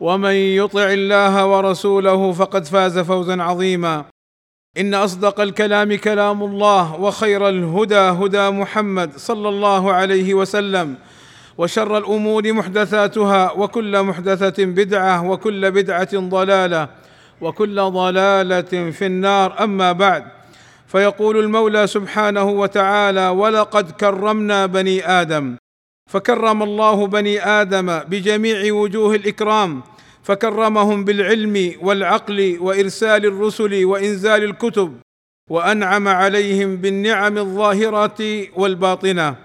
ومن يطع الله ورسوله فقد فاز فوزا عظيما. إن أصدق الكلام كلام الله وخير الهدى هدى محمد صلى الله عليه وسلم وشر الأمور محدثاتها وكل محدثة بدعة وكل بدعة ضلالة وكل ضلالة في النار. أما بعد فيقول المولى سبحانه وتعالى ولقد كرمنا بني آدم. فكرم الله بني آدم بجميع وجوه الإكرام فكرمهم بالعلم والعقل وإرسال الرسل وإنزال الكتب وأنعم عليهم بالنعم الظاهره والباطنة.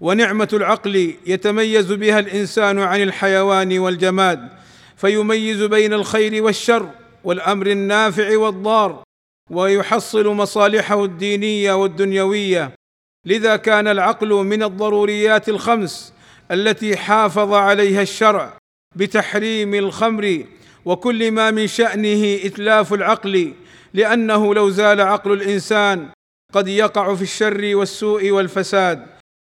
ونعمة العقل يتميز بها الإنسان عن الحيوان والجماد فيميز بين الخير والشر والأمر النافع والضار ويحصل مصالحه الدينية والدنيوية. لذا كان العقل من الضروريات الخمس التي حافظ عليها الشرع. بتحريم الخمر وكل ما من شأنه إتلاف العقل لأنه لو زال عقل الإنسان قد يقع في الشر والسوء والفساد.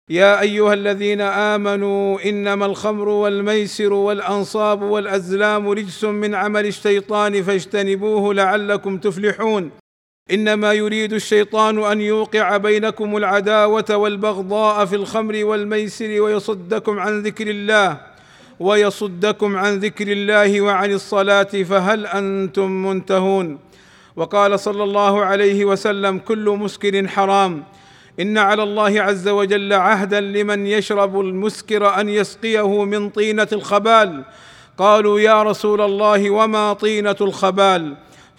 يا أيها الذين آمنوا إنما الخمر والميسر والأنصاب والأزلام رجس من عمل الشيطان فاجتنبوه لعلكم تفلحون. إنما يريد الشيطان أن يوقع بينكم العداوة والبغضاء في الخمر والميسر ويصدكم عن ذكر الله. ويصدكم عن ذكر الله وعن الصلاة فهل أنتم منتهون؟ وقال صلى الله عليه وسلم كل مسكر حرام. إن على الله عز وجل عهدا لمن يشرب المسكر أن يسقيه من طينة الخبال. قالوا يا رسول الله وما طينة الخبال؟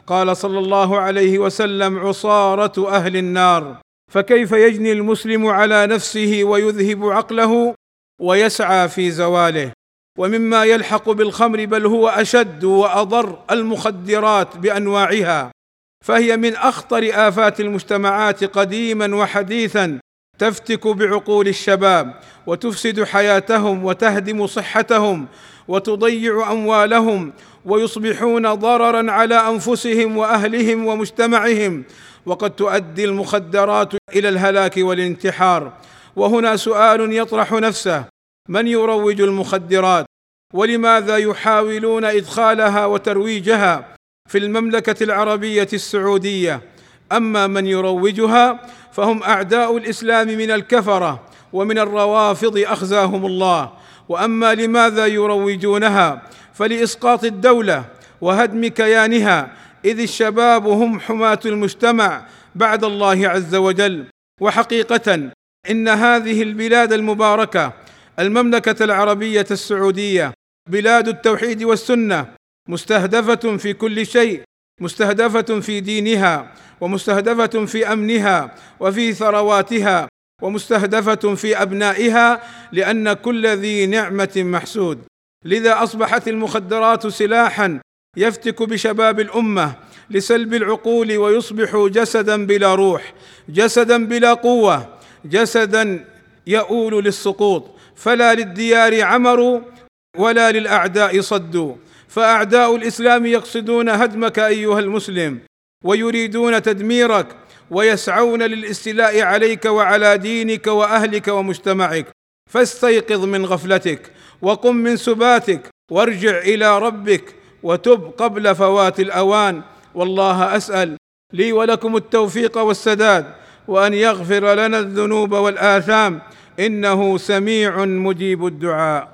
قال صلى الله عليه وسلم عصارة أهل النار. فكيف يجني المسلم على نفسه ويذهب عقله ويسعى في زواله؟ ومما يلحق بالخمر بل هو أشد وأضر المخدرات بأنواعها فهي من أخطر آفات المجتمعات قديما وحديثا تفتك بعقول الشباب وتفسد حياتهم وتهدم صحتهم وتضيع أموالهم ويصبحون ضررا على أنفسهم وأهلهم ومجتمعهم وقد تؤدي المخدرات إلى الهلاك والانتحار. وهنا سؤال يطرح نفسه من يروج المخدرات ولماذا يحاولون إدخالها وترويجها في المملكة العربية السعودية؟ أما من يروجها فهم أعداء الإسلام من الكفرة ومن الروافض أخزاهم الله. وأما لماذا يروجونها فلإسقاط الدولة وهدم كيانها إذ الشباب هم حماة المجتمع بعد الله عز وجل. وحقيقة إن هذه البلاد المباركة المملكة العربية السعودية بلاد التوحيد والسنة مستهدفة في كل شيء مستهدفة في دينها ومستهدفة في أمنها وفي ثرواتها ومستهدفة في أبنائها لأن كل ذي نعمة محسود. لذا أصبحت المخدرات سلاحا يفتك بشباب الأمة لسلب العقول ويصبح جسدا بلا روح جسدا بلا قوة جسدا يؤول للسقوط. فلا للديار عمروا ولا للأعداء صدوا فأعداء الإسلام يقصدون هدمك أيها المسلم ويريدون تدميرك ويسعون للاستيلاء عليك وعلى دينك وأهلك ومجتمعك. فاستيقظ من غفلتك وقم من سباتك وارجع إلى ربك وتب قبل فوات الأوان. والله أسأل لي ولكم التوفيق والسداد وأن يغفر لنا الذنوب والآثام إنه سميع مجيب الدعاء.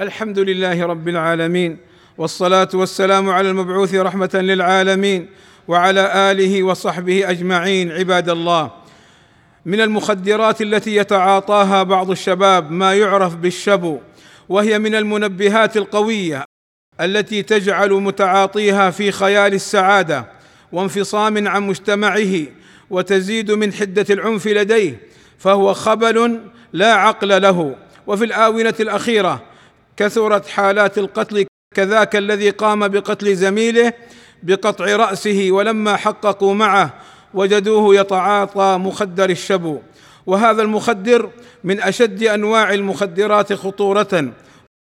الحمد لله رب العالمين والصلاة والسلام على المبعوث رحمة للعالمين وعلى آله وصحبه أجمعين عباد الله. من المخدرات التي يتعاطاها بعض الشباب ما يعرف بالشبو وهي من المنبهات القوية التي تجعل متعاطيها في خيال السعادة وانفصام عن مجتمعه وتزيد من حدة العنف لديه فهو خبل لا عقل له. وفي الآونة الأخيرة كثرت حالات القتل كذاك الذي قام بقتل زميله بقطع رأسه ولما حققوا معه وجدوه يتعاطى مخدر الشبو. وهذا المخدر من أشد أنواع المخدرات خطورة.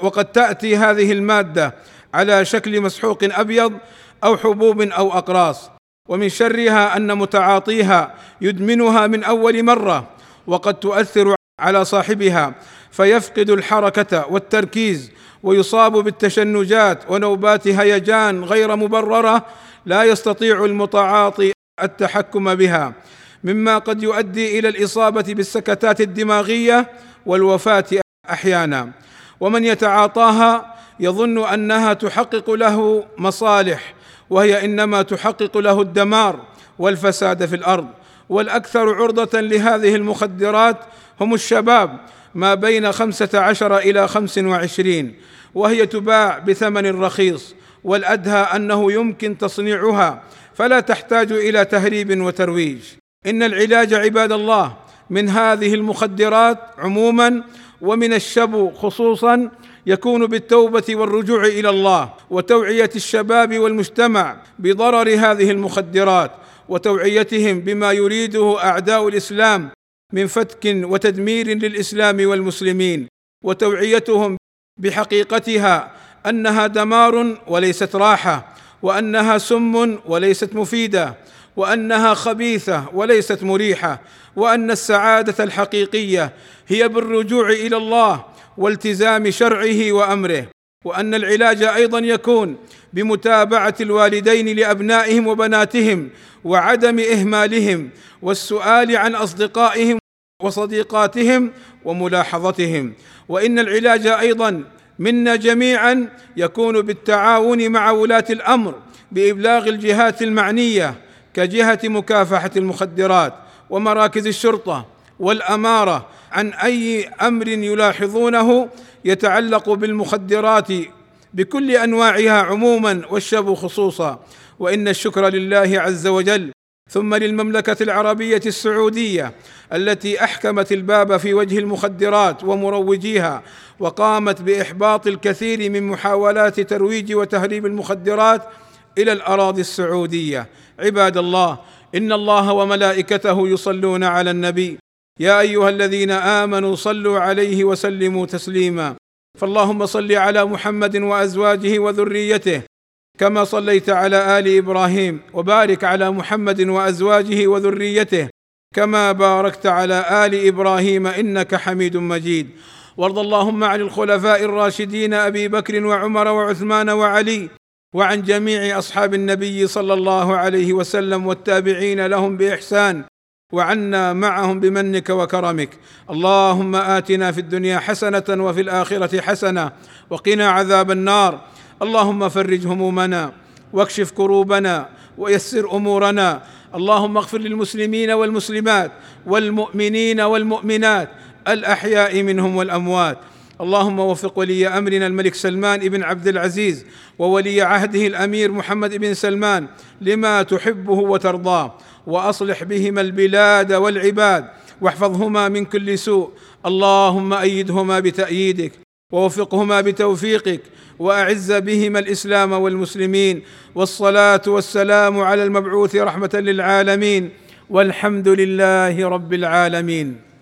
وقد تأتي هذه المادة على شكل مسحوق أبيض أو حبوب أو أقراص. ومن شرها أن متعاطيها يدمنها من أول مرة. وقد تؤثر على صاحبها فيفقد الحركة والتركيز ويصاب بالتشنجات ونوبات هيجان غير مبررة لا يستطيع المتعاطي التحكم بها. مما قد يؤدي إلى الإصابة بالسكتات الدماغية والوفاة أحيانا. ومن يتعاطاها يظن أنها تحقق له مصالح وهي إنما تحقق له الدمار والفساد في الأرض. والأكثر عرضة لهذه المخدرات هم الشباب ما بين خمسة عشر إلى خمس وعشرين وهي تباع بثمن رخيص والأدهى أنه يمكن تصنيعها فلا تحتاج إلى تهريب وترويج. إن العلاج عباد الله من هذه المخدرات عموما ومن الشبو خصوصا يكون بالتوبة والرجوع إلى الله وتوعية الشباب والمجتمع بضرر هذه المخدرات. وتوعيتهم بما يريده أعداء الإسلام من فتك وتدمير للإسلام والمسلمين وتوعيتهم بحقيقتها أنها دمار وليست راحة وأنها سم وليست مفيدة وأنها خبيثة وليست مريحة وأن السعادة الحقيقية هي بالرجوع إلى الله والتزام شرعه وأمره. وأن العلاج أيضا يكون بمتابعة الوالدين لأبنائهم وبناتهم وعدم إهمالهم والسؤال عن أصدقائهم وصديقاتهم وملاحظتهم. وإن العلاج أيضا منا جميعا يكون بالتعاون مع ولاة الأمر بإبلاغ الجهات المعنية كجهة مكافحة المخدرات ومراكز الشرطة والأمارة عن أي أمر يلاحظونه يتعلق بالمخدرات بكل أنواعها عموما والشب خصوصا. وإن الشكر لله عز وجل. ثم للمملكة العربية السعودية التي أحكمت الباب في وجه المخدرات ومروجيها وقامت بإحباط الكثير من محاولات ترويج وتهريب المخدرات إلى الأراضي السعودية. عباد الله إن الله وملائكته يصلون على النبي. يا أيها الذين آمنوا صلوا عليه وسلموا تسليما. فاللهم صل على محمد وأزواجه وذريته كما صليت على آل إبراهيم وبارك على محمد وأزواجه وذريته كما باركت على آل إبراهيم إنك حميد مجيد. وارض اللهم عن الخلفاء الراشدين أبي بكر وعمر وعثمان وعلي وعن جميع أصحاب النبي صلى الله عليه وسلم والتابعين لهم بإحسان. وعنا معهم بمنك وكرمك. اللهم آتنا في الدنيا حسنة وفي الآخرة حسنة وقنا عذاب النار. اللهم فرج همومنا واكشف كروبنا ويسر أمورنا. اللهم اغفر للمسلمين والمسلمات والمؤمنين والمؤمنات الأحياء منهم والأموات. اللهم وفق ولي أمرنا الملك سلمان بن عبد العزيز وولي عهده الأمير محمد بن سلمان لما تحبه وترضاه. وأصلح بهما البلاد والعباد واحفظهما من كل سوء. اللهم أيدهما بتأييدك ووفقهما بتوفيقك وأعز بهما الإسلام والمسلمين. والصلاة والسلام على المبعوث رحمة للعالمين. والحمد لله رب العالمين.